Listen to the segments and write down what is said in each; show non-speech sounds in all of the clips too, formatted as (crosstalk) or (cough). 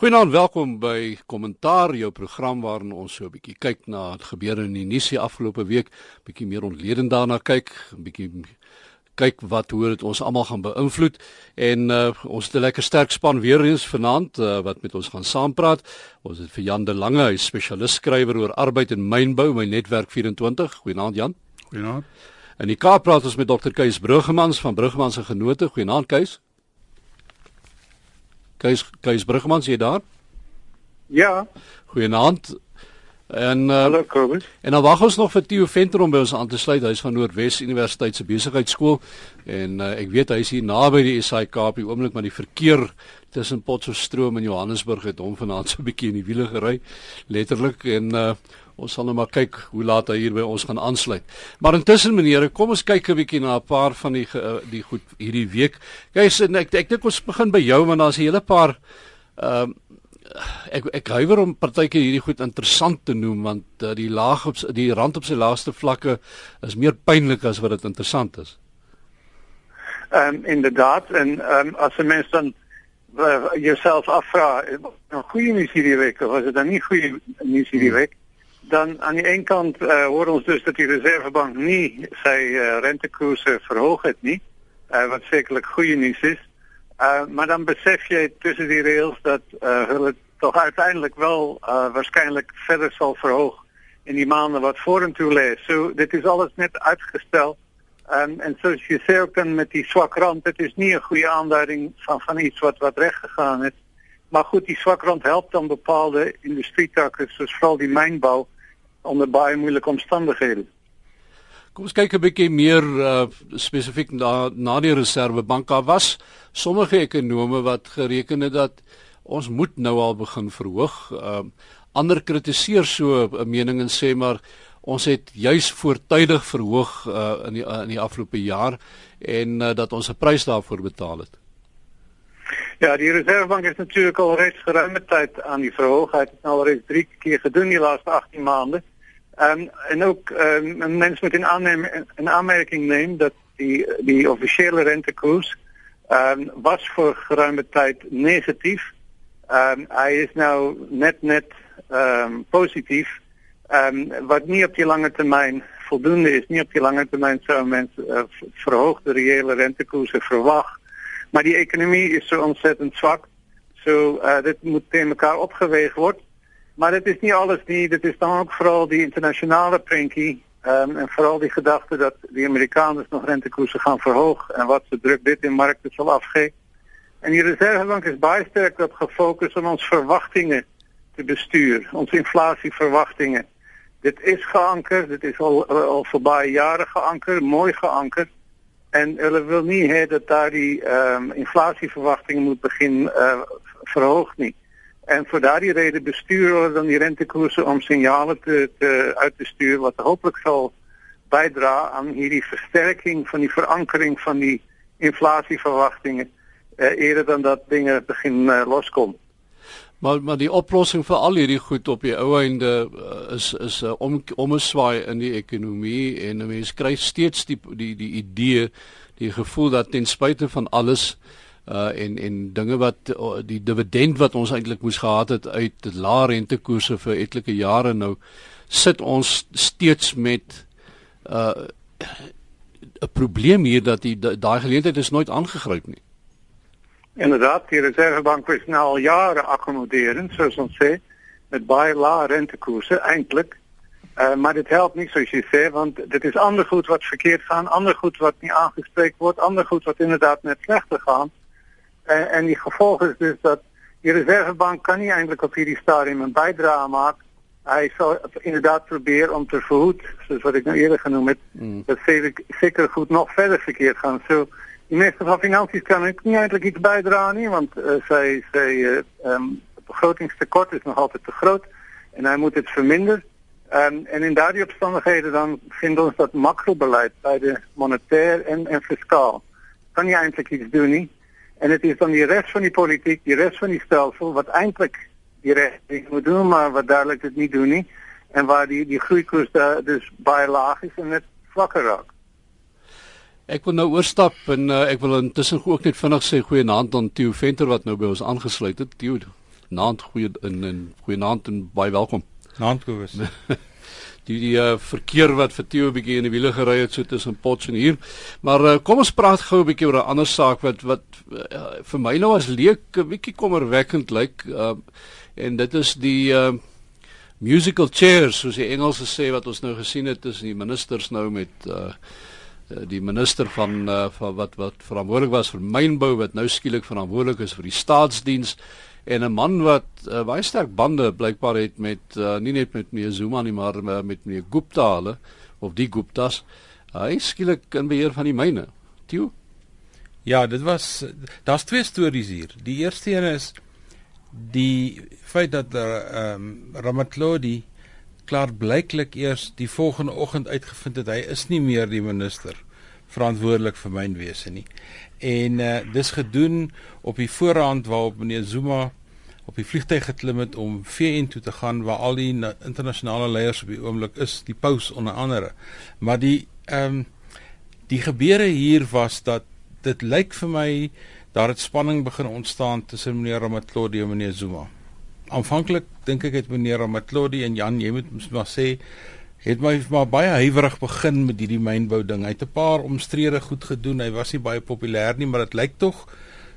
Goeienaand, welkom by Kommentaar, jou program waarin ons so 'n bietjie kyk na wat gebeur in die nuus die afgelope week, bietjie meer ontledend daarna kyk, bietjie kyk wat hoe dit ons almal gaan beïnvloed en uh, ons het 'n lekker sterk span weer eens vanaand uh, wat met ons gaan saampraat. Ons het vir Jan de Lange, hy is spesialis skrywer oor arbeid en mynbou by Netwerk 24. Goeienaand Jan. Goeienaand. En die Kaap praat ons met Dr. Kees Bruggemans van Bruggemans se Genote. Goeienaand Kees. Kees Kees Brugmans jy daar? Ja. Goeienaand. En uh, Hallo Kobus. En dan wag ons nog vir Theo Venter om by ons aan te sluit. Hy's van Noordwes Universiteit se besigheidskool en uh, ek weet hy's hier naby die SAIK op die oomblik maar die verkeer tussen Potchefstroom en Johannesburg het hom vanaand so 'n bietjie in die wiele gery letterlik en uh, ons sal nou maar kyk hoe laat hy hier by ons gaan aansluit. Maar intussen meneere, kom ons kyk 'n bietjie na 'n paar van die die goed hierdie week. Kyk, ek ek dink ons begin by jou want daar's 'n hele paar ehm uh, ek ek huiwer om partykeer hierdie goed interessant te noem want uh, die laag op die rand op sy laaste vlakke is meer pynlik as wat dit interessant is. Ehm um, inderdaad en ehm um, as 'n mens dan uh, jouself afvra, nou goeie nuus hierdie week of was dit dan nie goeie nuus hierdie hmm. week? Dan aan die een kant uh, hoor ons dus dat die Reservebank nie sy uh, rentekoerse verhoog het nie, uh, wat sekerlik goeie nuus is. Uh, maar dan besef jy tussen die reëls dat uh, hulle tog uiteindelik wel uh, waarskynlik verder sal verhoog in die maande wat vorentoe lê. So dit is alles net uitgestel. Um, en soos jy sê ook dan met die swak rand, dit is nie 'n goeie aanduiding van van iets wat wat reg gegaan het. Maar goed, die swak rand help dan bepaalde industrietakke soos veral die mynbou onder baie moeilike omstandighede. Kom ons kyk 'n bietjie meer uh, spesifiek na na die Reservebank. Daar was sommige ekonome wat gereken het dat ons moet nou al begin verhoog. Uh, ander kritiseer so 'n mening en sê maar ons het juis voortydig verhoog uh, in die uh, in die afgelope jaar en uh, dat ons 'n prys daarvoor betaal het. Ja, die Reservebank is natuurlik al reeds geruime tyd aan die verhoogheid. Het nou al reeds 3 keer gedoen die laaste 18 maande. Um, en ook um, een mens moet in, aannemen, in aanmerking nemen dat die, die officiële rentekoers um, was voor geruime tijd negatief. Hij is nu net net positief. Wat niet op die lange termijn voldoende is. Niet op die lange termijn zou mensen uh, verhoogde reële rentekoersen verwachten. Maar die economie is zo ontzettend zwak. Zo, so, uh, dit moet tegen elkaar opgeweegd worden. Maar dit is niet alles niet. Dit is dan ook vooral die internationale prinkie. Um, en vooral die gedachte dat de Amerikanen nog rentekoersen gaan verhogen. En wat ze druk dit in markten zal afgeven. En die reservebank is baie sterk op gefocust om onze verwachtingen te besturen. Onze inflatieverwachtingen. Dit is geankerd. Dit is al, al voorbij jaren geankerd. Mooi geankerd. En we wil niet he, dat daar die um, inflatieverwachtingen moet beginnen uh, verhoogd niet. En voor daardie reden besturen we dan die rentekoersen om signalen te, te, uit te sturen, wat hopelijk zal bijdragen aan hierdie versterking van die verankering van die inflatieverwachtingen, eh, eerder dan dat dingen beginnen eh, loskomen. Maar maar die oplossing vir al hierdie goed op die ou einde uh, is is 'n uh, om omswaai in die ekonomie en mense kry steeds die die die idee, die gevoel dat ten spyte van alles uh en en dinge wat uh, die dividend wat ons eintlik moes gehad het uit lae rentekoerse vir etlike jare nou sit ons steeds met uh 'n probleem hier dat die daai geleentheid is nooit aangegryp nie. Inderdaad, die reservebank is nou al jare akkommoderend, soos ons sê, met baie lae rentekoerse eintlik. Uh, maar dit helpt niet zoals je zei, want dit is ander goed wat verkeerd gaan, ander goed wat niet aangesproken wordt, ander goed wat inderdaad net slechter gaan. En, en die gevolg is dus dat die reservebank kan niet eindelijk op hierdie stadium een bijdrage maken. Hij zal inderdaad proberen om te verhoeden, zoals wat ik nou eerder genoemd heb, mm. dat zeker goed nog verder verkeerd gaan. Zo, die minister van Financiën kan ook niet eindelijk iets bijdragen, want uh, zij, zij, uh, um, het begrotingstekort is nog altijd te groot en hij moet het verminderen. Um, en in daardie omstandigheden dan vinden ons dat macrobeleid bij de monetair en, en fiscaal kan niet eindelijk iets doen niet. En het is dan die rest van die politiek, die rest van die stelsel, wat eindelijk die richting moet doen, maar wat duidelijk het niet doen nie. En waar die, die groeikoers daar dus baie laag is en net vlakker raak. Ek wil nou oorstap en uh, ek wil intussen ook net vinnig sê goeie aand aan Theo Venter wat nou by ons aangesluit het. Theo. naand goeie in in goeie naand en baie welkom. Naand Kobus. (laughs) die die uh, verkeer wat vir Theo 'n bietjie in die wiele gery het so tussen Potch en hier. Maar uh, kom ons praat gou 'n bietjie oor 'n ander saak wat wat uh, vir my nou as leek 'n bietjie kommerwekkend lyk. Uh, en dit is die uh, musical chairs soos die Engelse sê wat ons nou gesien het tussen die ministers nou met uh, die minister van uh, van wat wat verantwoordelik was vir mynbou wat nou skielik verantwoordelik is vir die staatsdiens en 'n man wat uh, baie sterk bande blykbaar het met uh, nie net met meneer Zuma nie maar uh, met meneer Gupta hulle of die Guptas. Uh, hy skielik in beheer van die myne. Tio Ja dit was daar's twee stories hier. Die eerste een is die feit dat ehm um, Ramatlodi klaar blyklik eers die volgende oggend uitgevind het hy is nie meer die minister verantwoordelik vir mynwese nie. En uh, dis gedoen op die voorhand waarop meneer Zuma op die vliegtuig geklim het om VN toe te gaan waar al die internasionale leiers op die oomblik is, die paus onder andere. Maar die ehm um, die gebeure hier was dat dit lyk vir my daar het spanning begin ontstaan tussen meneer Ramatlodi en meneer Zuma. Aanvanklik dink ek het meneer Ramatlodi en Jan, jy moet maar sê het my maar baie huiwerig begin met hierdie mynbou ding. Hy het 'n paar omstrede goed gedoen. Hy was nie baie populêr nie, maar dit lyk tog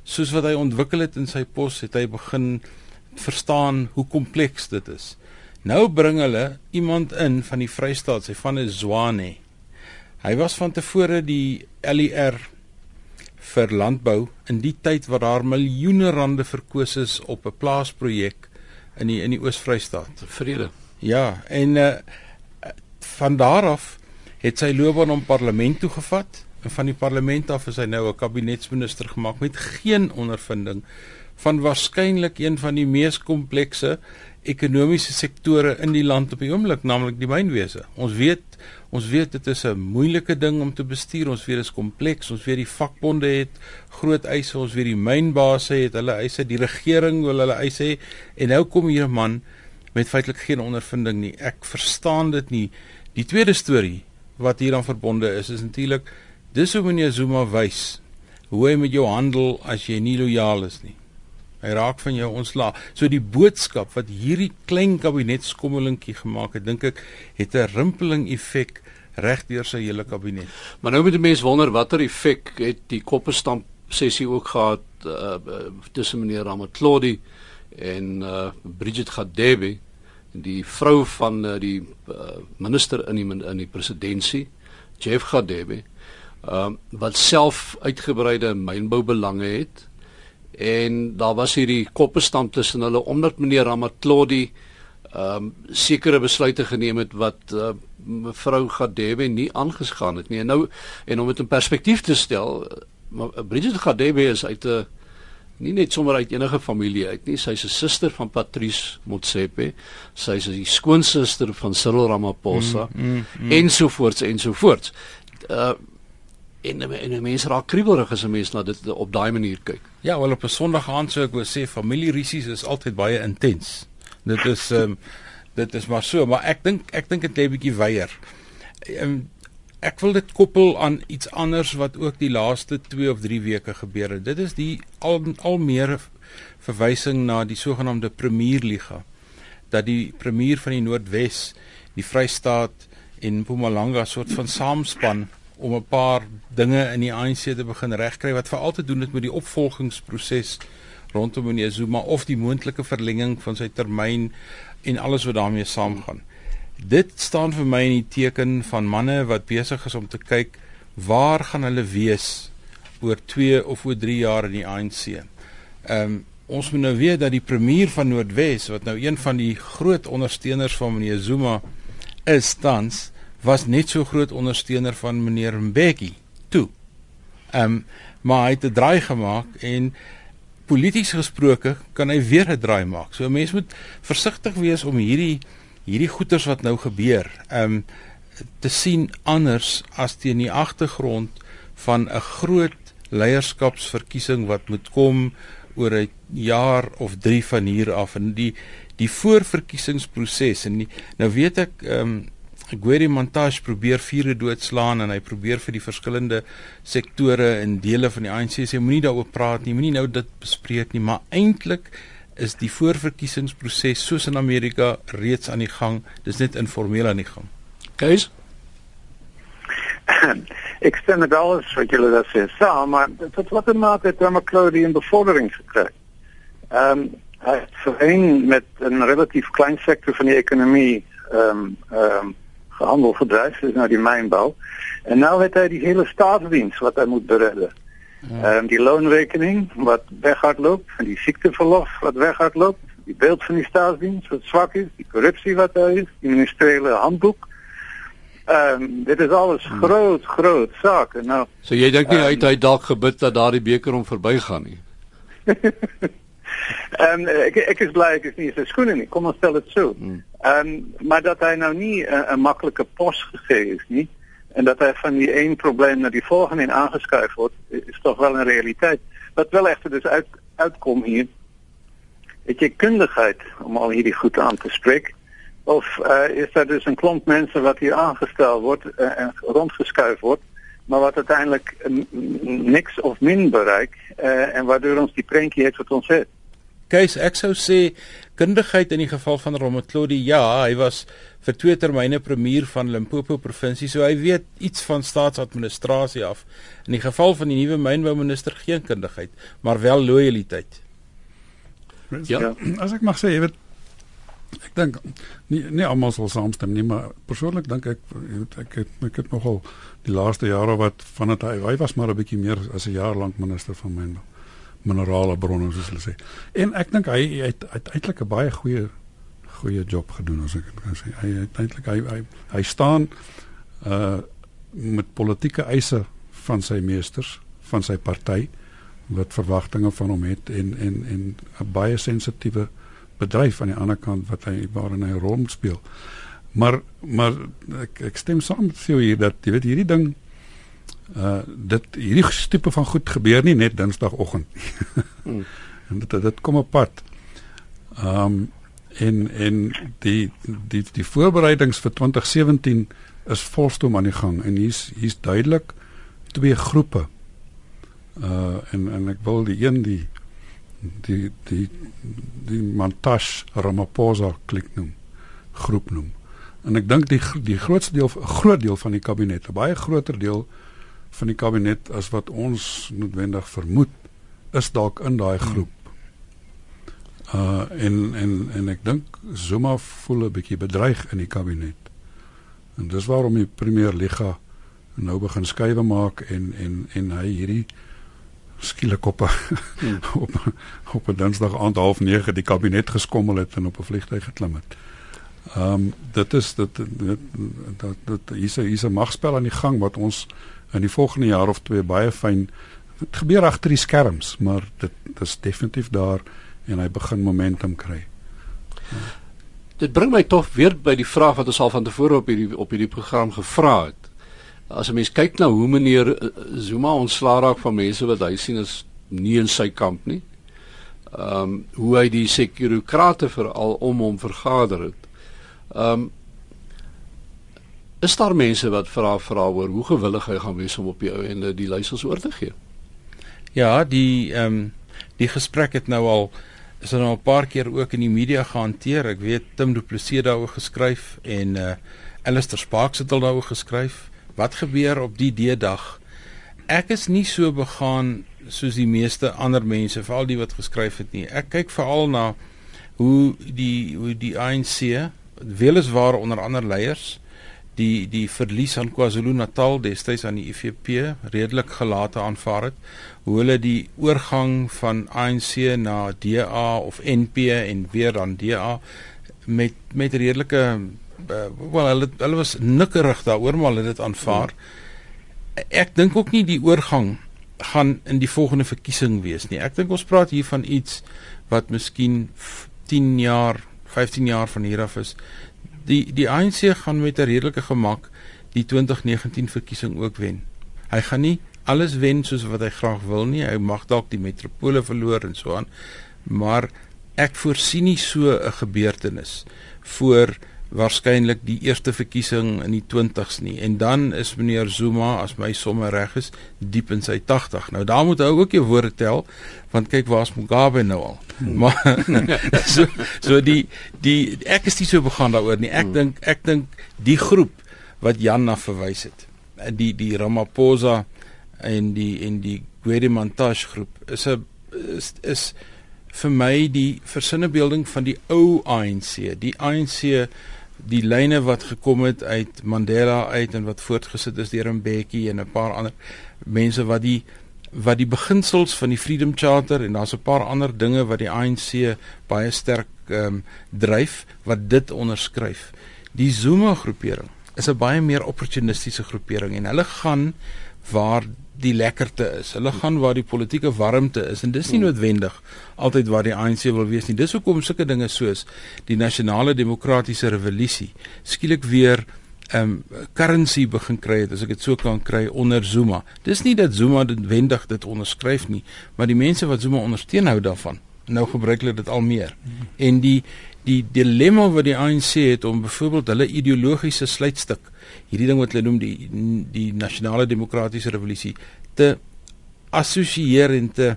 soos wat hy ontwikkel het in sy pos, het hy begin verstaan hoe kompleks dit is. Nou bring hulle iemand in van die Vrystaat, sy van is Zwane. Hy was van tevore die LER vir landbou in die tyd wat daar miljoene rande verkoos is op 'n plaasprojek in die in die Oos-Vrystaat. Vrede. Ja, en uh, van daar af het sy loopbaan om parlement toe gevat van die parlement af is hy nou 'n kabinetsminister gemaak met geen ondervinding van waarskynlik een van die mees komplekse ekonomiese sektore in die land op die oomblik naamlik die mynwese. Ons weet ons weet dit is 'n moeilike ding om te bestuur. Ons weet dit is kompleks. Ons weet die vakbonde het groot eise. Ons weet die mynbase het hulle eise. Die regering wil hulle eise en nou kom hier 'n man met feitelik geen ondervinding nie. Ek verstaan dit nie. Die tweede storie wat hieraan verbonde is is natuurlik dis hoe meneer Zuma wys hoe hy met jou handel as jy nie lojaal is nie. Hy raak van jou ontslaa. So die boodskap wat hierdie klein kabinetskommelingkie gemaak het, dink ek, het 'n rimpeling effek reg deur sy hele kabinet. Maar nou moet die mens wonder watter effek het die koppestamp sessie ook gehad uh, tussen meneer Ramatlodi en uh, Bridget Gadebe die vrou van uh, die uh, minister in die in die presidentskap Jeff Gadebe um, wat self uitgebreide mynboubelange het en daar was hierdie koppestand tussen hulle omdat meneer Ramatlodi ehm um, sekere besluite geneem het wat uh, mevrou Gadebe nie aangesgaan het nie en nou en om dit in perspektief te stel Bridget Gadebe is uit 'n nie net sommer uit enige familie uit nie. Sy's 'n suster van Patrice Motsepe. Sy's die skoonsister van Cyril Ramaphosa mm, mm, mm. ensovoorts ensovoorts. Uh en en mense raak kriebelrig as 'n mens na dit op daai manier kyk. Ja, wel op 'n Sondag aand sou ek wou sê familierisies is altyd baie intens. Dit is ehm um, dit is maar so, maar ek dink ek dink dit lê bietjie weier. Ehm ek wil dit koppel aan iets anders wat ook die laaste 2 of 3 weke gebeur het. Dit is die al al meer verwysing na die sogenaamde Premierliga dat die premier van die Noordwes, die Vrystaat en Mpumalanga soort van saamspan om 'n paar dinge in die ANC te begin regkry wat veral te doen het met die opvolgingsproses rondom meneer Zuma of die moontlike verlenging van sy termyn en alles wat daarmee saamgaan. Dit staan vir my in die teken van manne wat besig is om te kyk waar gaan hulle wees oor 2 of oor 3 jaar in die ANC. Ehm um, ons moet nou weet dat die premier van Noordwes wat nou een van die groot ondersteuners van meneer Zuma is tans was net so groot ondersteuner van meneer Mbeki toe. Ehm um, maar hy het 'n draai gemaak en polities gesproke kan hy weer 'n draai maak. So 'n mens moet versigtig wees om hierdie hierdie goeters wat nou gebeur, ehm um, te sien anders as teen die agtergrond van 'n groot leierskapsverkiesing wat moet kom oor 'n jaar of 3 van hier af en die die voorverkiesingsproses en die, nou weet ek ehm um, Gweri Montage probeer vure doodslaan en hy probeer vir die verskillende sektore en dele van die ANC sê moenie daaroor praat nie, moenie nou dit bespreek nie, maar eintlik is die voorverkiesingsproses soos in Amerika reeds aan die gang. Dis net informeel aan die gang. Kees (laughs) ek stem met alles wat julle daar sê. Saam, maar dit wat het maak het Tom McCloud in bevordering gekry. Ehm um, hy het met 'n relatief klein sektor van die ekonomie ehm um, ehm um, gedryf, dis nou die mynbou. En nou het hy die hele staatsdiens wat hy moet beredden. Ja. Ehm um, die loonrekening wat weghardloop, en die siekteverlof wat weghardloop, die beeld van die staatsdiens wat swak is, die korrupsie wat daar is, die ministeriële handboek. Ehm um, dit is alles groot groot sake. Nou So jy dink nie um, hy het hy dalk gebid dat daardie beker hom verbygaan nie. (laughs) Ehm um, ek ek is bly ek is nie so skoon nie. Kom ons stel dit so. Hmm. Ehm maar dat hy nou nie 'n maklike pos gegee is nie en dat hy van die een probleem na die volgende aangeskuif word, is tog wel 'n realiteit. Wat wel egter dus uit uitkom hier. Het jy kundigheid om al hierdie goed aan te spreek? of uh, is daar dus een klomp mensen wat hier aangesteld wordt uh, en rondgeschuift wordt, maar wat uiteindelijk niks of min bereikt en waardoor ons die prentjie heeft wat ons het. Kees, ek kundigheid in die geval van Rometlodi, ja, hy was vir twee termyne premier van Limpopo provinsie, so hy weet iets van staatsadministrasie af. In die geval van die nuwe mynbouminister geen kundigheid, maar wel loyaliteit. Ja, as ek mag sê, jy weet ek dink nie nie almal sal saamstem nie, maar persoonlik dink ek ek ek het, ek het nogal die laaste jare wat van dit hy, hy was maar 'n bietjie meer as 'n jaar lank minister van mynbou minerale bronne soos hulle sê. En ek dink hy, hy het uiteindelik 'n baie goeie goeie job gedoen as ek kan sê. Hy uiteindelik hy, hy hy staan uh met politieke eise van sy meesters, van sy party wat verwagtinge van hom het en en en 'n baie sensitiewe bedryf aan die ander kant wat hy waarin hy rol speel. Maar maar ek ek stem saam met jou hier dat jy weet hierdie ding uh dit hierdie tipe van goed gebeur nie net dinsdagoggend (laughs) hmm. En dit dit kom op pad. Ehm um, en en die die die voorbereidings vir 2017 is volstoom aan die gang en hier's hier's duidelik twee groepe. Uh en en ek wil die een die die die die Mantash Ramaphosa klik noem groep noem. En ek dink die die grootste deel 'n groot deel van die kabinet, 'n baie groter deel van die kabinet as wat ons noodwendig vermoed, is dalk in daai hmm. groep. Uh en en en ek dink Zuma voel 'n bietjie bedreig in die kabinet. En dis waarom die premier Liga nou begin skuwe maak en en en hy hierdie skielik op hmm. (laughs) op op 'n Dinsdag aand half 9 die kabinet geskommel het en op 'n vliegtuig geklim het. Ehm um, dit is dit dit dat dit hier's hier's 'n magspel aan die gang wat ons in die volgende jaar of twee baie fyn dit gebeur agter die skerms, maar dit is definitief daar en hy begin momentum kry. Ja. Dit bring my tog weer by die vraag wat ons al van tevore op hierdie op hierdie program gevra het as 'n mens kyk na hoe meneer eh, Zuma ontslaa raak van mense wat hy sien is nie in sy kamp nie. Ehm um, hoe hy die sekurokrate veral om hom vergader het. Ehm um, is daar mense wat vra vra oor hoe gewillig hy gaan wees om op die ou ende die leiers oor te gee? Ja, die ehm um, die gesprek het nou al is nou 'n paar keer ook in die media gehanteer. Ek weet Tim Du Plessis daaroor geskryf en uh Alistair Sparks het al daaroor geskryf wat gebeur op die D-dag? Ek is nie so begaan soos die meeste ander mense, veral die wat geskryf het nie. Ek kyk veral na hoe die hoe die ANC weliswaar onder ander leiers die die verlies aan KwaZulu-Natal destyds aan die IFP redelik gelate aanvaar het hoe hulle die oorgang van ANC na DA of NP en weer dan DA met met redelike uh, wel hulle hulle was nikkerig daaroor maar hulle het dit aanvaar. Ek dink ook nie die oorgang gaan in die volgende verkiesing wees nie. Ek dink ons praat hier van iets wat miskien 10 jaar, 15 jaar van hier af is. Die die ANC gaan met 'n redelike gemak die 2019 verkiesing ook wen. Hy gaan nie alles wen soos wat hy graag wil nie. Hy mag dalk die metropole verloor en so aan. Maar ek voorsien nie so 'n gebeurtenis voor waarskynlik die eerste verkiesing in die 20s nie. En dan is meneer Zuma as my somme reg is diep in sy 80 nou daar moet hy ook jou woorde tel want kyk waar's Mugabe nou al? Hmm. maar (laughs) so so die die ek is nie so begaan daaroor nie. Ek hmm. dink ek dink die groep wat Jan na verwys het die die Ramaphosa en die en die Guedemantash groep is 'n is, is vir my die versinnebeelding van die ou ANC die ANC die lyne wat gekom het uit Mandela uit en wat voortgesit is deur Mbeki en 'n paar ander mense wat die wat die beginsels van die Freedom Charter en daar's 'n paar ander dinge wat die ANC baie sterk ehm um, dryf wat dit onderskryf. Die Zuma groepering is 'n baie meer opportunistiese groepering en hulle gaan waar die lekkerte is. Hulle gaan waar die politieke warmte is en dis nie hmm. noodwendig altyd waar die ANC wil wees nie. Dis hoekom sulke dinge soos die nasionale demokratiese revolusie skielik weer ehm um, currency begin kry het as ek dit so kan kry onder Zuma. Dis nie dat Zuma dit wendig dit onderskryf nie, maar die mense wat Zuma ondersteun hou daarvan. Nou gebruik hulle dit al meer. Hmm. En die die dilemma wat die ANC het om byvoorbeeld hulle ideologiese sluitstuk hierdie ding wat hulle noem die die nasionale demokratiese revolusie te assosieer en te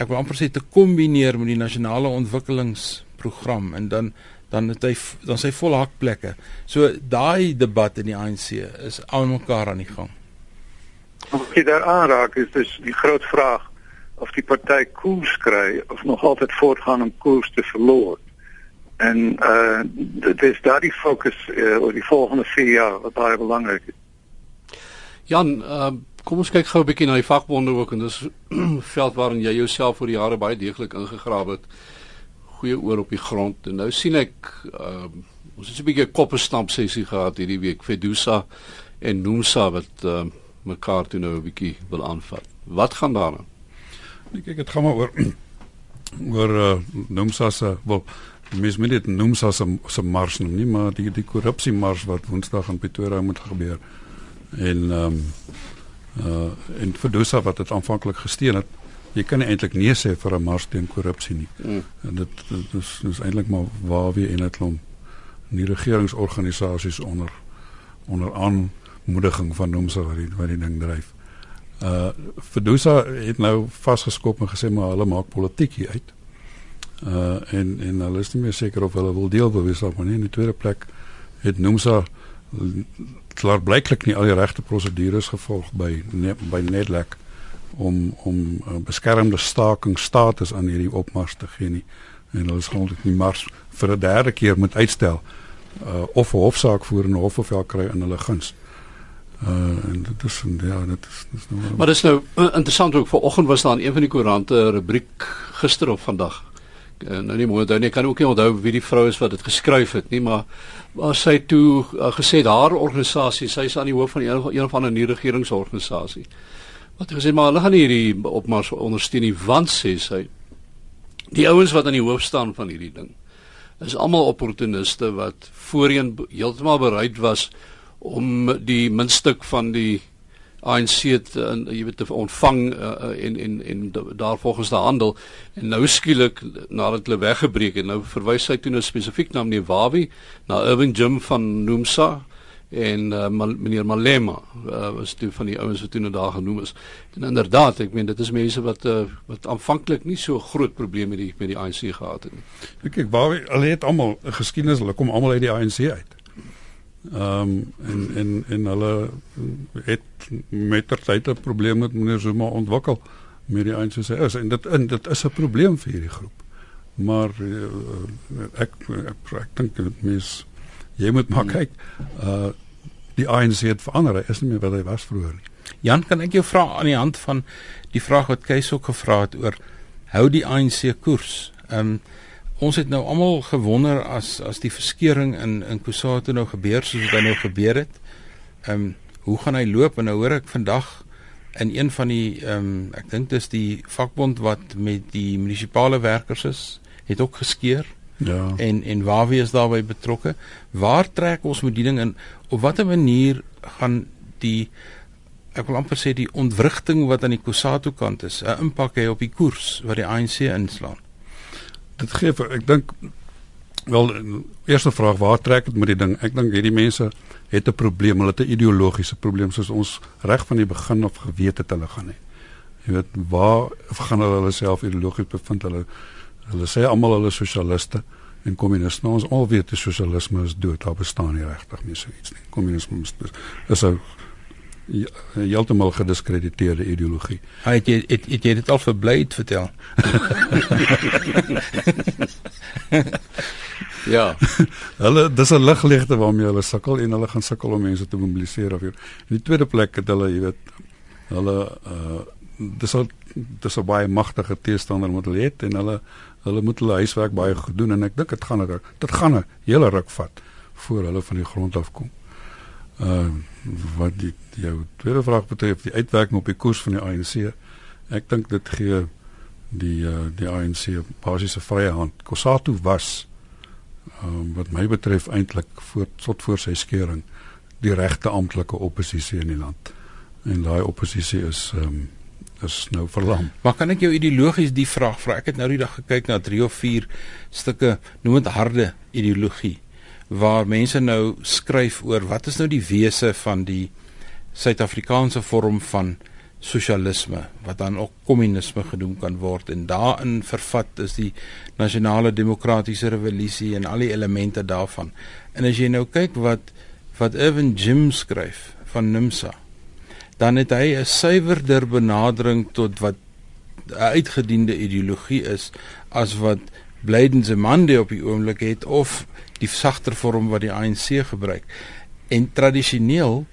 ek wil amper sê te kombineer met die nasionale ontwikkelingsprogram en dan dan het hy dan sy vol hakplekke. So daai debat in die ANC is aan mekaar aan die gang. Wat jy daar aanraak is dus die groot vraag of die party koers kry of nog altyd voortgaan om koers te verloor. En uh dit is daardie fokus uh, oor die volgende 4 jaar wat baie belangrik is. Jan, uh kom ons kyk gou 'n bietjie na die vakbonde ook en dis (clears throat) veld waarin jy jouself vir jare baie deeglik ingegrawe het. Goeie oor op die grond. En nou sien ek uh ons het 'n bietjie 'n koppe stamp sessie gehad hierdie week Fedusa en Nomsa wat uh mekaar toe nou 'n bietjie wil aanvat. Wat gaan daaraan? Nee, kyk, dit gaan maar oor (clears throat) oor uh Nomsa se wel mens moet dit noem as 'n se mars noem nie maar die die korrupsie mars wat woensdag in Pretoria moet gebeur. En ehm um, uh en Dosa wat dit aanvanklik gesteun het jy kan eintlik nee sê vir 'n mars teen korrupsie nie. Mm. en dit, dit is dis eintlik maar waar wie en 'n klomp nie regeringsorganisasies onder onder aanmoediging van Nomsa wat die wat die ding dryf. Uh Fedusa het nou vasgeskop en gesê maar hulle maak politiek hier uit uh en en hulle is nie meer seker of hulle wil deel bewees of nie. In die tweede plek het Nomsa klaar blyklik nie al die regte prosedures gevolg by ne, by Nedlac om om uh, beskermde staking status aan hierdie opmars te gee nie. En hulle is grondelik nie mars vir 'n derde keer moet uitstel uh of 'n hofsaak voer en 'n hofbevel kry in hulle guns. Uh en dit is ja, dit is, dit is nou Maar dis nou interessant ook vanoggend was daar in een van die koerante rubriek gister of vandag uh, nou nie mooi onthou nie, kan ook nie onthou wie die vrou is wat dit geskryf het nie, maar maar sy toe uh, gesê haar organisasie, sy is aan die hoof van een, een van 'n regeringsorganisasie. Wat sy gesê maar hulle gaan hierdie opmars ondersteun nie want sê sy die ouens wat aan die hoof staan van hierdie ding is almal opportuniste wat voorheen heeltemal bereid was om die minstuk van die ANC het en jy weet te ontvang uh, en en en daar volgens die handel. En nou skielik nadat hulle weggebreek het nou verwys hy toe nou spesifiek na meneer Wawi na Irving Jim van Nomsa en uh, meneer Malema uh, was toe van die ouens wat toe nou daar genoem is. En inderdaad ek meen dit is mense wat uh, wat aanvanklik nie so groot probleme met die met die ANC gehad het nie. Kyk Wawi hulle het almal geskiedenis hulle kom almal uit die ANC uit Ehm um, en en en hulle het met ter tyd 'n probleem met meneer Zuma ontwikkel met die eintlik sê is en dit in dit is 'n probleem vir hierdie groep. Maar uh, ek ek, ek dink dit mis jy moet maar kyk uh die ANC het verander is nie meer wat hy was vroeër nie. Jan kan ek jou vra aan die hand van die vraag wat Kees ook gevra het oor hou die ANC koers. Ehm um, ons het nou almal gewonder as as die verskeuring in in Kusatu nou gebeur soos dit nou gebeur het. Ehm um, hoe gaan hy loop en nou hoor ek vandag in een van die ehm um, ek dink dis die vakbond wat met die munisipale werkers is, het ook geskeur. Ja. En en waar wie is daarbey betrokke? Waar trek ons met die ding in? Op watter manier gaan die ek wil amper sê die ontwrigting wat aan die Kusatu kant is, 'n impak hê op die koers wat die ANC inslaan? Dit gee vir ek dink Wel, eerste vraag, waar trek dit met die ding? Ek dink hierdie mense het 'n probleem, hulle het 'n ideologiese probleem soos ons reg van die begin af geweet het hulle gaan hê. Jy weet, waar gaan hulle hulle self ideologies bevind? Hulle hulle sê almal hulle sosialiste en kommuniste. Nou ons al weet die sosialisme is dood. Daar bestaan nie regtig meer so iets nie. Kommunisme is 'n heeltemal gediskrediteerde ideologie. Hy het jy het, het jy dit al verbleid vertel? (laughs) ja. hulle dis 'n ligligte waarmee hulle sukkel en hulle gaan sukkel om mense te mobiliseer of hier. In die tweede plek het hulle, jy weet, hulle uh dis al dis 'n baie magtige teestander wat hulle het en hulle hulle moet hulle huiswerk baie gedoen en ek dink dit gaan dit gaan 'n hele ruk vat voor hulle van die grond af kom. Uh wat die jou tweede vraag betref die uitwerking op die koers van die ANC. Ek dink dit gee die uh, die ANC basiese vrye hand. Kosatu was um, wat my betref eintlik voor tot voor sy skeuring die regte amptelike oppositie in die land. En daai oppositie is um, is nou verlam. Maar kan ek jou ideologies die vraag vra? Ek het nou die dag gekyk na 3 of 4 stukke noem dit harde ideologie waar mense nou skryf oor wat is nou die wese van die Suid-Afrikaanse vorm van sosialisme wat dan ook kommunisme genoem kan word en daarin vervat is die nasionale demokratiese revolusie en al die elemente daarvan. En as jy nou kyk wat wat Irvin Jim skryf van NUMSA, dan het hy 'n suiwerder benadering tot wat 'n uitgediende ideologie is as wat Blyden Zemande op die oomblik het of die sagter vorm wat die ANC gebruik. En tradisioneel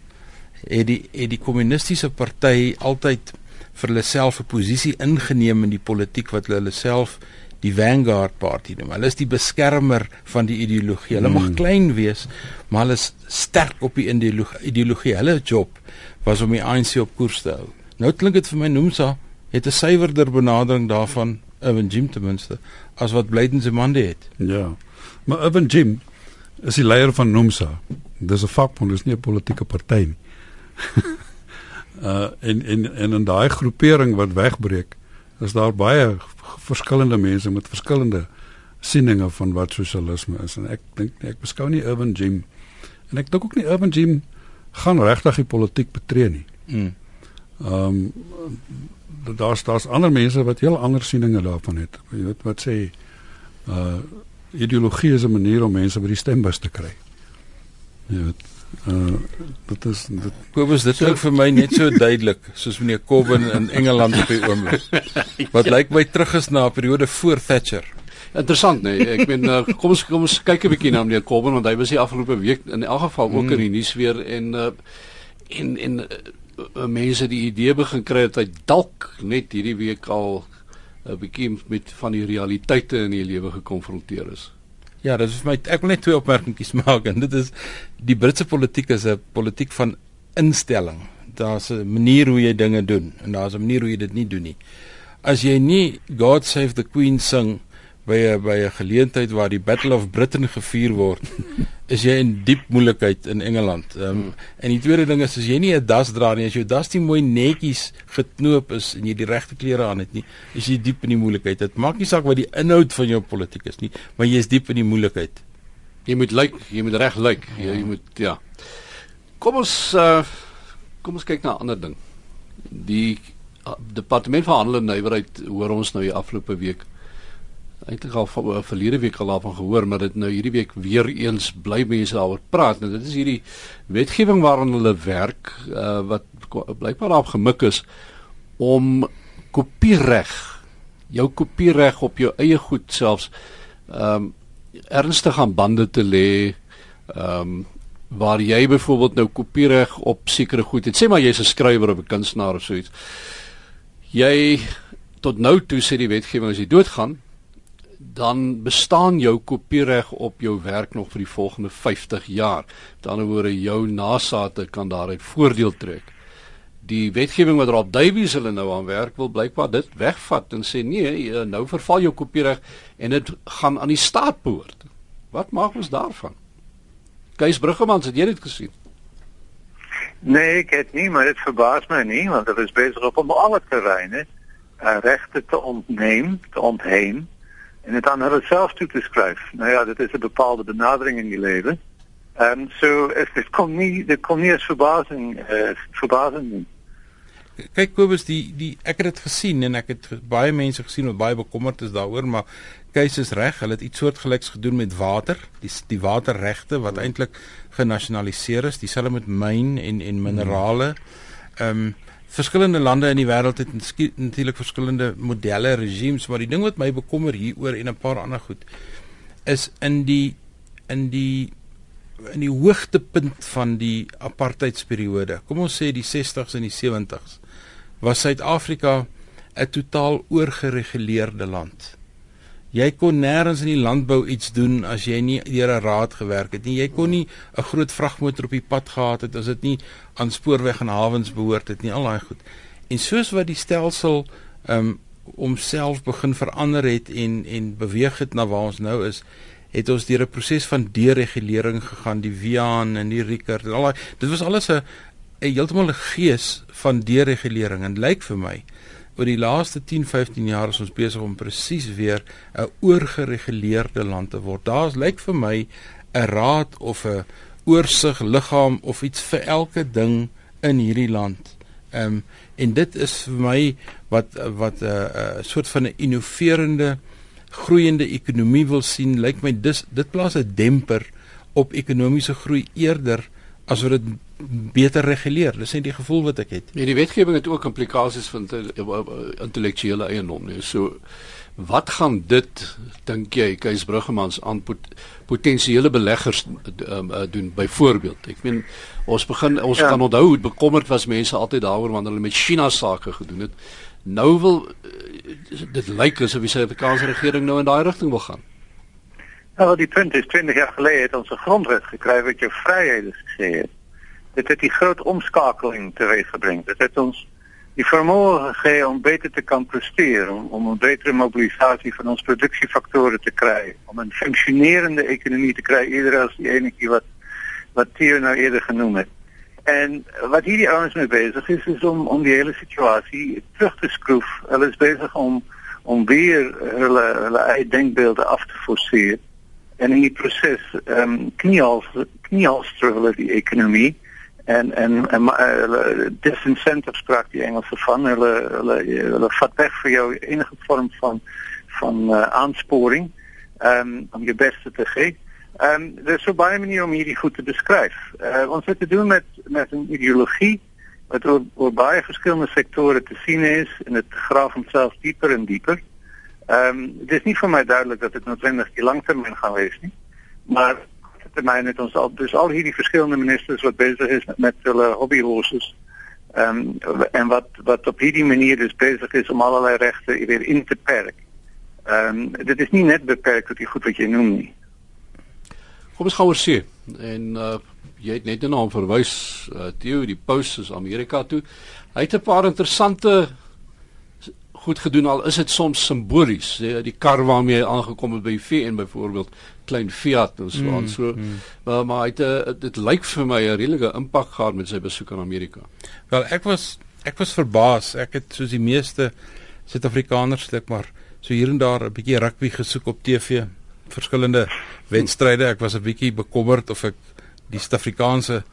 het die het die kommunistiese party altyd vir hulle self 'n posisie ingeneem in die politiek wat hulle self die vanguard party noem. Hulle is die beskermer van die ideologie. Hulle mag hmm. klein wees, maar hulle is sterk op die ideologie. ideologie. Hulle job was om die ANC op koers te hou. Nou klink dit vir my Nomsa het 'n suiwerder benadering daarvan, Evan Jim ten minste, as wat Blyden se mande het. Ja. Maar Evan Jim is die leier van Nomsa. Dis 'n vakbond, dis nie 'n politieke party nie. (laughs) uh en en en in daai groepering wat wegbreek, is daar baie verskillende mense met verskillende sieninge van wat sosialisme is en ek dink ek beskou nie Urban Jim en ek dink ook nie Urban Jim gaan regtig die politiek betree nie. Mm. Ehm um, daar's daar's ander mense wat heel ander sieninge daarvan het. Jy weet wat sê uh ideologie is 'n manier om mense by die stembus te kry. Jy weet Uh dit is dit Kobus dit klink vir my net so duidelik soos meneer Corbyn in Engeland op die oomblik. Wat ja. (laughs) lyk my terug is na 'n periode voor Thatcher. Interessant nee, ek meen uh, kom ons kom ons kyk 'n bietjie na meneer Corbyn want hy was die afgelope week in elk geval ook mm. in die nuus weer en uh en en uh, mense die idee begin kry dat hy dalk net hierdie week al 'n uh, bietjie met van die realiteite in die lewe gekonfronteer is. Ja, dit is vir my ek wil net twee opmerkings (laughs) maak en dit is die Britse politiek is 'n politiek van instelling. Daar's 'n manier hoe jy dinge doen en daar's 'n manier hoe jy dit nie doen nie. As jy nie God Save the Queen sing by 'n by 'n geleentheid waar die Battle of Britain gevier word, is jy in diep moeilikheid in Engeland. Ehm um, en die tweede ding is as jy nie 'n das dra nie, as jou das nie mooi netjies geknoop is en jy die regte klere aan het nie, is jy diep in die moeilikheid. Dit maak nie saak wat die inhoud van jou politiek is nie, maar jy is diep in die moeilikheid. Jy moet lyk, jy moet reg lyk. Jy, jy moet ja. Kom ons uh kom ons kyk na 'n ander ding. Die uh, departement van handel en nywerheid hoor ons nou die afgelope week eintlik al van uh, verlede week al daarvan gehoor, maar dit nou hierdie week weer eens bly mense daaroor praat. Nou dit is hierdie wetgewing waaraan hulle werk uh, wat blykbaar daarop gemik is om kopiereg jou kopiereg op jou eie goed selfs ehm um, ernstig aan bande te lê ehm um, waar jy byvoorbeeld nou kopiereg op sekere goed het. Sê maar jy's 'n skrywer of 'n kunstenaar of so iets. Jy tot nou toe sê die wetgewing as jy doodgaan, dan bestaan jou kopiereg op jou werk nog vir die volgende 50 jaar. Met ander woorde, jou nageslagte kan daaruit voordeel trek. Die wetgewing wat Rob Davies hulle nou aan werk wil blykbaar dit wegvat en sê nee, eh, nou verval jou kopiereg en dit gaan aan die staat behoort. Wat maak ons daarvan? Kees Bruggeman, het jy dit gesien? Nee, ek het nie, maar dit verbaas my nie want dit is besig op om alle terreine uh, regte te ontneem, te ontheem en dit aan hulle self toe te skryf. Nou ja, dit is 'n bepaalde benadering in die lewe. Ehm um, so is dit kom nie dit kom nie as verbasing eh uh, verbasing nie. Kyk Kobus, die die ek het dit gesien en ek het baie mense gesien wat baie bekommerd is daaroor, maar Kees is reg, hulle het iets soortgelyks gedoen met water, die die waterregte wat eintlik genasionaliseer is, dieselfde met myn en en minerale. Ehm um, verskillende lande in die wêreld het natuurlik verskillende modelle, regimes, maar die ding wat my bekommer hieroor en 'n paar ander goed is in die in die in die hoogtepunt van die apartheidsperiode. Kom ons sê die 60s en die 70s was Suid-Afrika 'n totaal oorgereguleerde land. Jy kon nêrens in die landbou iets doen as jy nie deur 'n raad gewerk het nie. Jy kon nie 'n groot vragmotor op die pad gehad het as dit nie aan spoorweg en hawens behoort het nie. Al daai goed. En soos wat die stelsel um homself begin verander het en en beweeg het na waar ons nou is, het ons deur 'n proses van deregulering gegaan, die Wian en die Rickert en al daai. Dit was alles 'n heeltemal 'n gees van deregulering en lyk vir my oor die laaste 10, 15 jaar is ons besig om presies weer 'n oorgereguleerde land te word. Daar's lyk vir my 'n raad of 'n oorsig liggaam of iets vir elke ding in hierdie land. Ehm um, en dit is vir my wat wat 'n uh, 'n uh, soort van 'n innoverende groeiende ekonomie wil sien. Lyk my dis dit plaas 'n demper op ekonomiese groei eerder as wat dit beter reguleer. Dis net die gevoel wat ek het. Ja, die wetgewing het ook implikasies van intellektuele eiendom, nee. So wat gaan dit dink jy Kees Bruggemans aan pot, potensiële beleggers um, uh, doen byvoorbeeld? Ek meen ons begin ons ja. kan onthou hoe bekommerd was mense altyd daaroor wanneer hulle met China sake gedoen het. Nou wil dit lyk asof die Suid-Afrikaanse regering nou in daai rigting wil gaan. Nou, die punt is 20 jaar gelede het ons 'n grondwet gekry wat jou vryhede gesê het dit het die groot omskakeling teweeggebring. Dit het ons die vermoë gegee om beter te kan presteer, om om 'n betere mobilisasie van ons produksiefaktore te kry, om 'n funksionerende ekonomie te kry eerder as die enetjie wat wat hier nou eerder genoem het. En wat hierdie ouens mee besig is is om om die hele situasie terug te skroef. Hulle is besig om om weer hulle hulle eie af te forceer en in die proses ehm um, hulle die ekonomie en en en uh, disincentives sprak die Engelse van hulle hulle hulle vat weg vir jou enige vorm van van uh, aansporing um, om je beste te gee. Ehm um, er is so baie maniere om hierdie goed te beskryf. Uh, ons het te doen met met 'n ideologie wat oor, oor baie verskillende sektore te sien is en dit graaf homself dieper en dieper. Ehm um, is nie vir my duidelik dat dit noodwendig die langtermyn gaan nie. Maar termyn het ons al dus al hierdie verskillende ministers wat besig is met, met hulle hobbyhorses. Ehm um, en wat wat op hierdie manier dus besig is om allerlei regte weer in te perk. Ehm um, dit is nie net beperk tot die goed wat jy noem nie. Kom ons gaan oor see en uh jy het net na hom verwys uh Theo die Post is Amerika toe. Hy het 'n paar interessante goed gedoen al is dit soms simbolies die, die kar waarmee hy aangekom het by VN byvoorbeeld klein Fiat en so aan mm, so mm. maar maar hy het eh, dit lyk vir my 'n redelike impak gehad met sy besoek aan Amerika. Wel ek was ek was verbaas ek het soos die meeste Suid-Afrikaners sê maar so hier en daar 'n bietjie rugby gesoek op TV verskillende wedstryde ek was 'n bietjie bekommerd of ek die Suid-Afrikaanse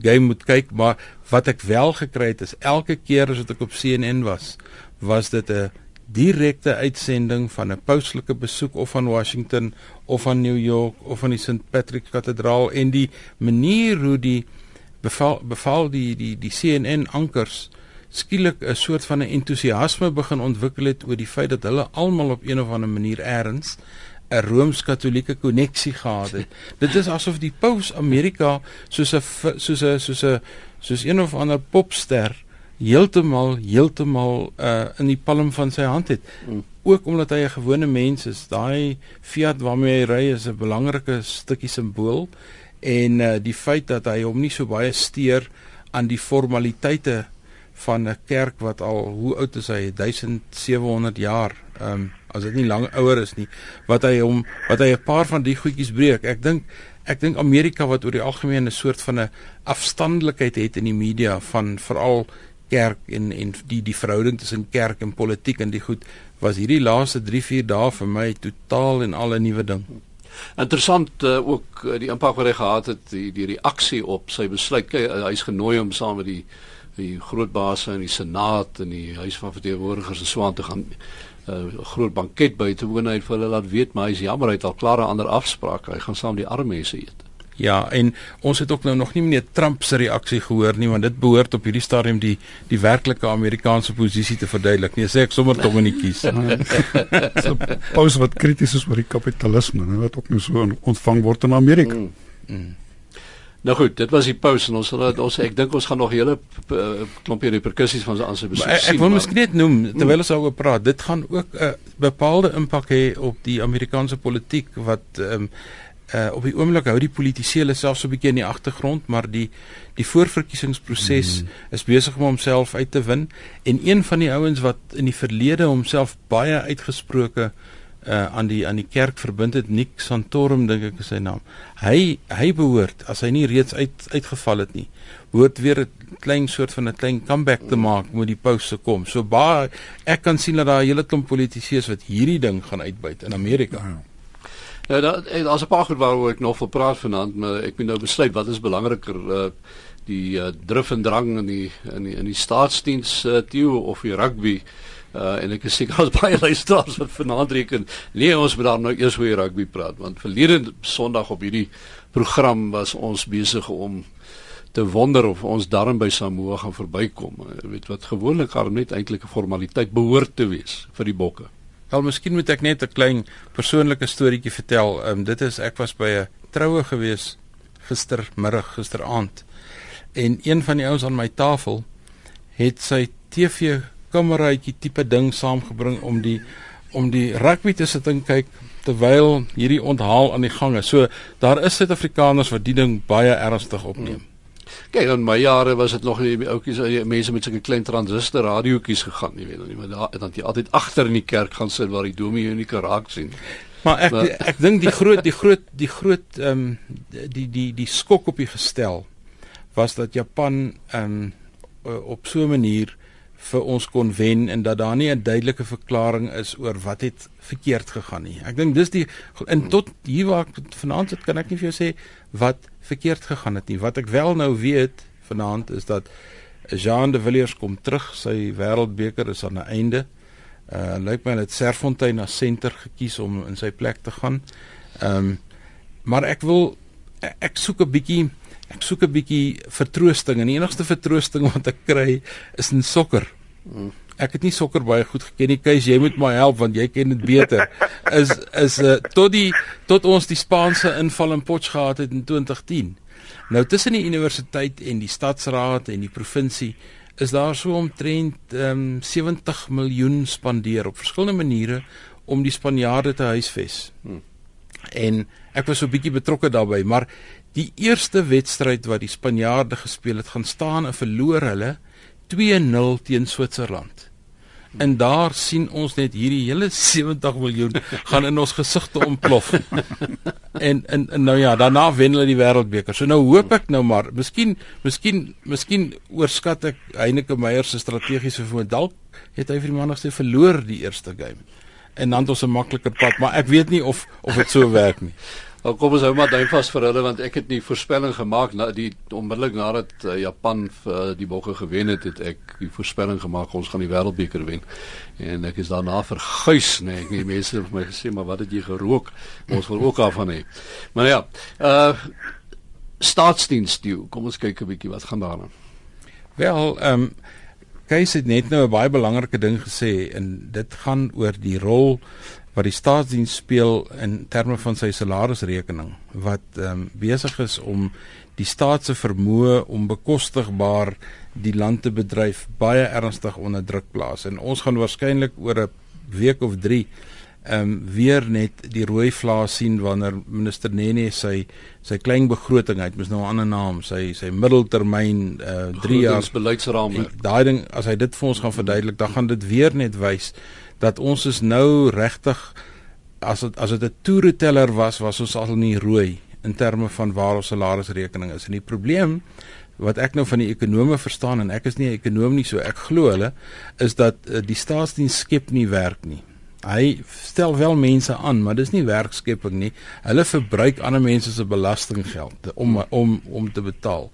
game moet kyk maar wat ek wel gekry het is elke keer as ek op CNN was was dit 'n direkte uitsending van 'n pauslike besoek of van Washington of van New York of van die St Patrick Kathedraal en die manier hoe die beval beval die die die CNN ankers skielik 'n soort van 'n entoesiasme begin ontwikkel het oor die feit dat hulle almal op een of ander manier eers 'n rooms-katolieke koneksie gehad het. (laughs) Dit is asof die paus Amerika soos 'n soos 'n soos 'n soos een of ander popster heeltemal heeltemal uh in die palm van sy hand het. Mm. Ook omdat hy 'n gewone mens is. Daai Fiat waarmee hy ry is 'n belangrike stukkie simbool en uh die feit dat hy hom nie so baie steur aan die formaliteite van 'n kerk wat al hoe oud is hy 1700 jaar. Um as dit nie lank ouer is nie wat hy hom wat hy 'n paar van die goedjies breek. Ek dink ek dink Amerika wat oor die algemeen 'n soort van 'n afstandelikheid het in die media van veral kerk en en die die verhouding tussen kerk en politiek en die goed was hierdie laaste 3 4 dae vir my totaal en al 'n nuwe ding. Interessant uh, ook uh, die impak wat hy gehad het die die reaksie op sy besluit. Kyk, uh, hy's genooi om saam met die die groot baas in die senaat en die huis van verteenwoordigers en swaan te gaan 'n uh, groot banket by te woon hy het vir hulle laat weet maar hy is jammer hy het al klare ander afsprake hy gaan saam die arme mense eet. Ja, en ons het ook nou nog nie meneer Trump se reaksie gehoor nie, want dit behoort op hierdie stadium die die werklike Amerikaanse posisie te verduidelik. Nee, sê ek sommer tog in die kies. (laughs) so pos wat krities is oor die kapitalisme, nou wat ook nou so ontvang word in Amerika. Mm. Mm. Nou goed, dit was die pos en ons sal ons ek dink ons gaan nog hele uh, klompie reperkusies van aan sy besoek sien. Ek, ek wil miskien net noem terwyl ons daaroor praat, dit gaan ook 'n uh, bepaalde impak hê op die Amerikaanse politiek wat ehm um, uh op die oomblik hou die politisiële self so 'n bietjie in die agtergrond, maar die die voorverkiesingsproses mm. is besig om homself uit te win en een van die ouens wat in die verlede homself baie uitgesproke uh aan die aan die kerk verbind het, Nick Santorum dink ek is sy naam. Hy hy behoort as hy nie reeds uit uitgeval het nie, behoort weer 'n klein soort van 'n klein comeback te maak met die pouse kom. So baie ek kan sien dat daar 'n hele klomp politici is wat hierdie ding gaan uitbuit in Amerika. Ja. Ja, daar daar's 'n paar goed waaroor ek nog wil praat vanaand, maar ek moet nou besluit wat is belangriker uh die uh, drif en drang in die in die in die staatsdiens uh, teo of die rugby. Uh en ek is seker as (laughs) baie luisteraars wat vanaand reken, nee, ons moet daar nou eers oor die rugby praat want verlede Sondag op hierdie program was ons besig om te wonder of ons darm by Samoa gaan verbykom. Weet wat gewoonlik haar net eintlik 'n formaliteit behoort te wees vir die bokke. Wel, miskien moet ek net 'n klein persoonlike storieetjie vertel. Ehm um, dit is ek was by 'n troue gewees gistermiddag, gisteraand. En een van die ouens aan my tafel het sy TV kameraatjie tipe ding saamgebring om die om die rugby te sit en kyk terwyl hierdie onthaal aan die gang is. So daar is Suid-Afrikaners wat die ding baie ernstig opneem. Hmm. Kyk, in my jare was dit nog die ouppies, eh, mense met sulke klein transistor radiootjies gegaan, jy weet, nie, maar daar dan jy altyd agter in die kerk gaan sit waar die dominee nie kan raak sien. Maar ek maar, ek dink die groot die groot die groot ehm um, die die die skok op die gestel was dat Japan ehm um, op so 'n manier vir ons kon wen en dat daar nie 'n duidelike verklaring is oor wat het verkeerd gegaan nie. Ek dink dis die en tot hier waar ek vanaand sit kan ek nie vir jou sê wat verkeerd gegaan het nie. Wat ek wel nou weet vanaand is dat Jean de Villiers kom terug. Sy wêreldbeker is aan 'n einde. Uh lyk my dat Serfontein as senter gekies om in sy plek te gaan. Ehm um, maar ek wil ek soek 'n bietjie ek soek 'n bietjie vertroosting en die enigste vertroosting wat ek kry is in sokker. Mm ek het nie sokker baie goed geken nie. Kees, jy moet my help want jy ken dit beter. (laughs) Is is uh, tot die tot ons die Spaanse inval in Potch gehad het in 2010. Nou tussen die universiteit en die stadsraad en die provinsie is daar so omtrent um, 70 miljoen spandeer op verskillende maniere om die Spanjaarde te huisves. Hmm. En ek was so 'n bietjie betrokke daarbey, maar die eerste wedstryd wat die Spanjaarde gespeel het, gaan staan en verloor hulle 2-0 teen Switserland. En daar sien ons net hierdie hele 70 miljoen gaan in ons gesigte ontplof. (laughs) en, en en nou ja, daarna wen hulle die wêreldbeker. So nou hoop ek nou maar, miskien miskien miskien oorskat ek Heineke Meyer se strategiese vermoë. Dalk het hy vir die manne gesê verloor die eerste game. En dan het ons 'n makliker pad, maar ek weet nie of of dit so werk nie. Nou kom ons hou maar duim vas vir hulle want ek het nie voorspelling gemaak na die onmiddellik nadat uh, Japan vir uh, die bokke gewen het, het ek die voorspelling gemaak ons gaan die wêreldbeker wen. En ek is daarna verguis, nee, ek nie mense het my gesê maar wat het jy gerook? Ons wil ook daarvan hê. Maar ja, uh staatsdiens toe. Kom ons kyk 'n bietjie wat gaan daaraan. Wel, ehm um, Kees het net nou 'n baie belangrike ding gesê en dit gaan oor die rol wat die staatsdiens speel in terme van sy salarisrekening wat ehm um, besig is om die staat se vermoë om bekostigbaar die land te bedryf baie ernstig onder druk plaas. En ons gaan waarskynlik oor 'n week of 3 ehm um, weer net die rooi vlaas sien wanneer minister Nene sy sy klein begroting uit mis nou 'n ander naam sy sy middeltermyn uh 3 jaar beleidsraamwerk. Daai ding as hy dit vir ons gaan verduidelik dan gaan dit weer net wys dat ons is nou regtig as het, as dit 'n toereteller was was ons al nie rooi in terme van waar ons salarisrekening is en die probleem wat ek nou van die ekonome verstaan en ek is nie 'n ekonom nie so ek glo hulle is dat uh, die staatsdiens skep nie werk nie. Hy stel wel mense aan, maar dis nie werkskepping nie. Hulle verbruik ander mense se belastinggeld om om om te betaal.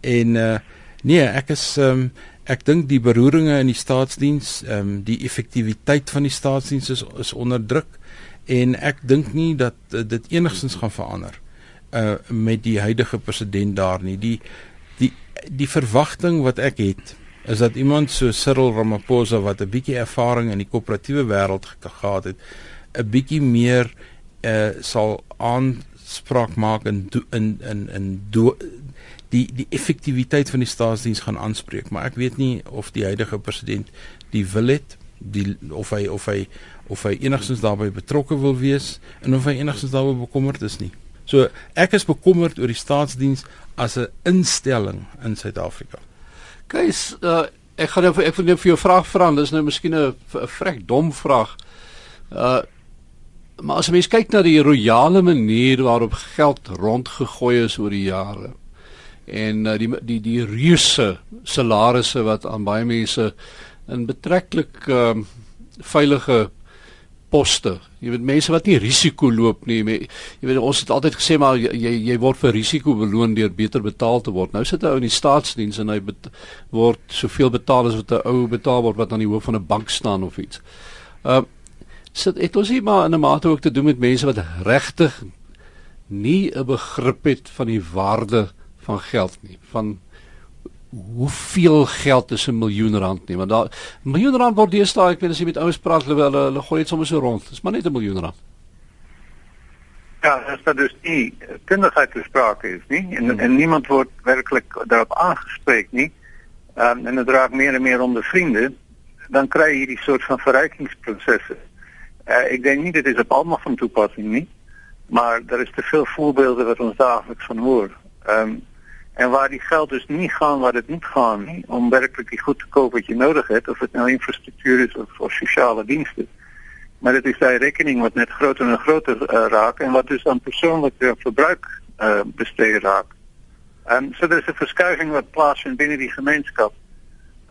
En uh nee, ek is um ek dink die beroeringe in die staatsdiens, um die effektiwiteit van die staatsdiens is is onder druk en ek dink nie dat uh, dit enigstens gaan verander uh met die huidige president daar nie. Die die die verwagting wat ek het is dat iemand so Cyril Ramaphosa wat 'n bietjie ervaring in die koöperatiewe wêreld gehad het, 'n bietjie meer uh sal aanspraak maak in in in in do, die die effektiwiteit van die staatsdiens gaan aanspreek, maar ek weet nie of die huidige president die wil het, die of hy of hy of hy enigstens daarbey betrokke wil wees en of hy enigstens daaroor bekommerd is nie. So ek is bekommerd oor die staatsdiens as 'n instelling in Suid-Afrika. Kees, uh, ek gaan nou ek wil net vir jou vraag vra, dis nou miskien 'n vrek dom vraag. Uh maar as jy kyk na die royale manier waarop geld rondgegooi is oor die jare en uh, die die die reuse salarisse wat aan baie mense in betreklik uh, veilige poste. Jy weet mense wat nie risiko loop nie. Jy weet ons het altyd gesê maar jy jy word vir risiko beloon deur beter betaal te word. Nou sit 'n ou in die staatsdiens en hy bet, word soveel betaal as wat 'n ou betaal word wat aan die hoof van 'n bank staan of iets. Ehm uh, sit dit ons hier maar in 'n mate ook te doen met mense wat regtig nie 'n begrip het van die waarde van geld nie, van hoeveel geld is 'n miljoen rand nie want daar miljoen rand word deesdae ek weet as jy met ouens praat hulle hulle, hulle gooi dit sommer so rond. Dis maar net 'n miljoen rand. Ja as dit dus nie kinderheid gesproke is nie en, hmm. en niemand word werklik daarop aangespreek nie um, en dit raak meer en meer onder vriende dan kry jy hierdie soort van verrykingsprosesse. Uh, ek dink nie dit is op almal van toepassing nie maar daar is te veel voorbeelde wat ons daagliks van hoor. Ehm um, en waar die geld dus nie gaan waar dit moet gaan om werklik die goed te koop wat jy nodig het of dit nou infrastruktuur is of of sosiale dienste. Maar dit is daai rekening wat net groter en groter uh, raak en wat dus aan persoonlike verbruik uh, bestee raak. En so dis 'n verskuiving wat plaasvind binne die gemeenskap.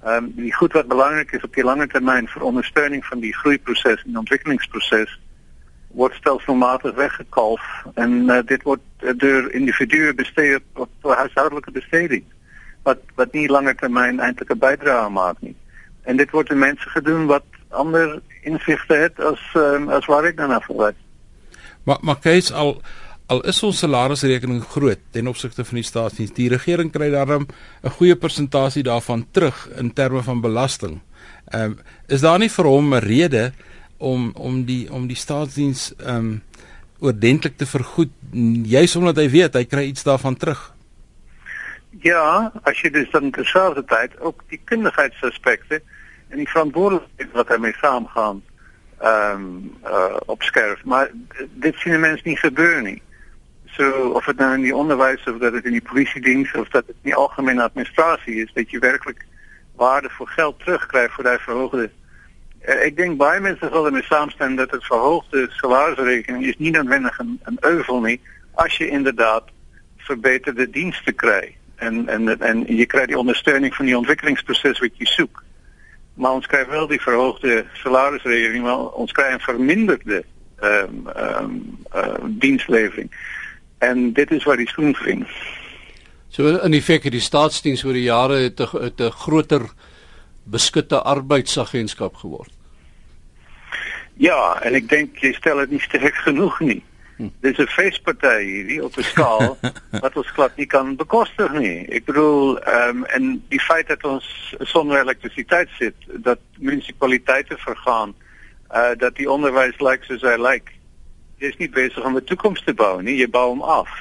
Ehm die goed wat belangrik is op die lange termyn vir ondersteuning van die groeiproses en ontwikkelingsproses word stelselmatig weggekalf en uh, dit word uh, deur individue bestee op huishoudelike besteding wat wat nie langer termyn eintlik 'n bydrae maak nie. En dit word aan mense gedoen wat ander insigte het as um, as wat ek dan afwys. Maar maar kyk al al is ons salarisrekening groot ten opsigte van die staatsdiens, die regering kry daarom 'n goeie persentasie daarvan terug in terme van belasting. Um, is daar nie vir hom 'n rede om om die om die staatsdiens ehm um, oordentlik te vergoed juis omdat hy weet hy kry iets daarvan terug. Ja, as jy dus dan terselfdertyd ook die kundigheidsaspekte en die verantwoordelikheid wat daarmee saamgaan ehm um, uh, opskerp, maar dit sien mense nie gebeur nie. So of dit nou in die onderwys of dat dit in die polisie diens of dat dit in die algemene administrasie is, dat jy werklik waarde vir geld terugkry vir daai verhoogde Uh, ek dink baie mense sal daarmee saamstem dat dit verhoogde salarisrekening is nie noodwendig 'n 'n euvel nie as jy inderdaad verbeterde dienste kry en en en kry die ondersteuning van die ontwikkelingsproses wat jy soek. Maar ons kry wel die verhoogde salarisrekening, maar ons kry 'n verminderde ehm ehm dienslewering. En dit is waar die skoen wring. So in effek die staatsdiens oor die jare het groter beskutte arbeidsagentskap geword. Ja, en ek dink jy stel dit nie sterk (laughs) genoeg nie. Hm. Dis 'n feesparty hierdie op 'n skaal (laughs) wat ons glad nie kan bekostig nie. Ek bedoel, ehm um, en die feit dat ons sonder elektrisiteit sit, dat munisipaliteite vergaan, uh dat die onderwys lyk soos hy lyk. Jy is nie besig om 'n toekoms te bou nie, jy bou hom af.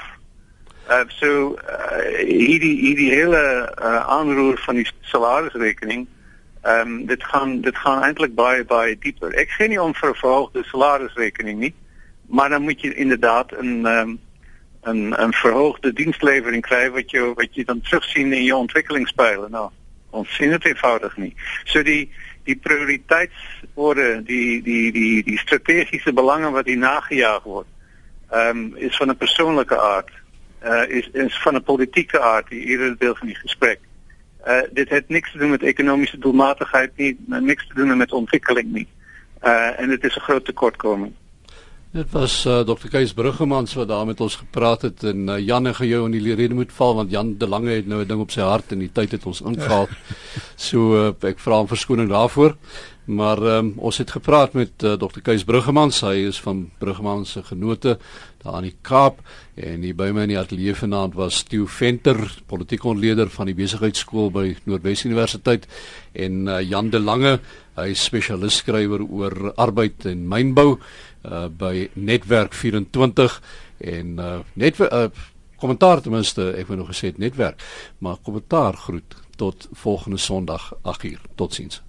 Uh so uh, hierdie hierdie hele uh, aanroer van die salarisrekening Ehm dit gaan dit gaan eintlik baie baie dieper. Ek sê nie om verhoogde salarisrekening nie, maar dan moet jy inderdaad 'n ehm um, verhoogde dienslewering kry wat jy wat jy dan terugsien in jou ontwikkelingspyle. Nou, ons sien eenvoudig nie. So die die prioriteitsorde, die die die die strategiese belange wat hier nagejaag word, ehm is van 'n persoonlike aard uh, is is van 'n politieke aard die eerder deel van die gesprek. Uh dit het niks te doen met ekonomiese doelmatigheid nie, niks te doen met ontwikkeling nie. Uh en dit is 'n groot tekortkoming. Dit was uh, Dr. Kees Bruggemans wat daar met ons gepraat het en uh, Jan het gehou in die rede moet val want Jan de Lange het nou 'n ding op sy hart en die tyd het ons ingehaal. (laughs) so uh, ek vra hom verskoning daarvoor. Maar um, ons het gepraat met uh, Dr. Kees Bruggemans, hy is van Bruggemans se genote daar aan die Kaap en hier by my in die ateljee vanaand was Theo Venter, politieke ontleder van die besigheidskool by Noordwes Universiteit en uh, Jan de Lange, hy is spesialis skrywer oor arbeid en mynbou uh by Netwerk 24 en uh net uh kommentaar ten minste ek wou nog gesê netwerk maar kommentaar groet tot volgende Sondag 8uur totsiens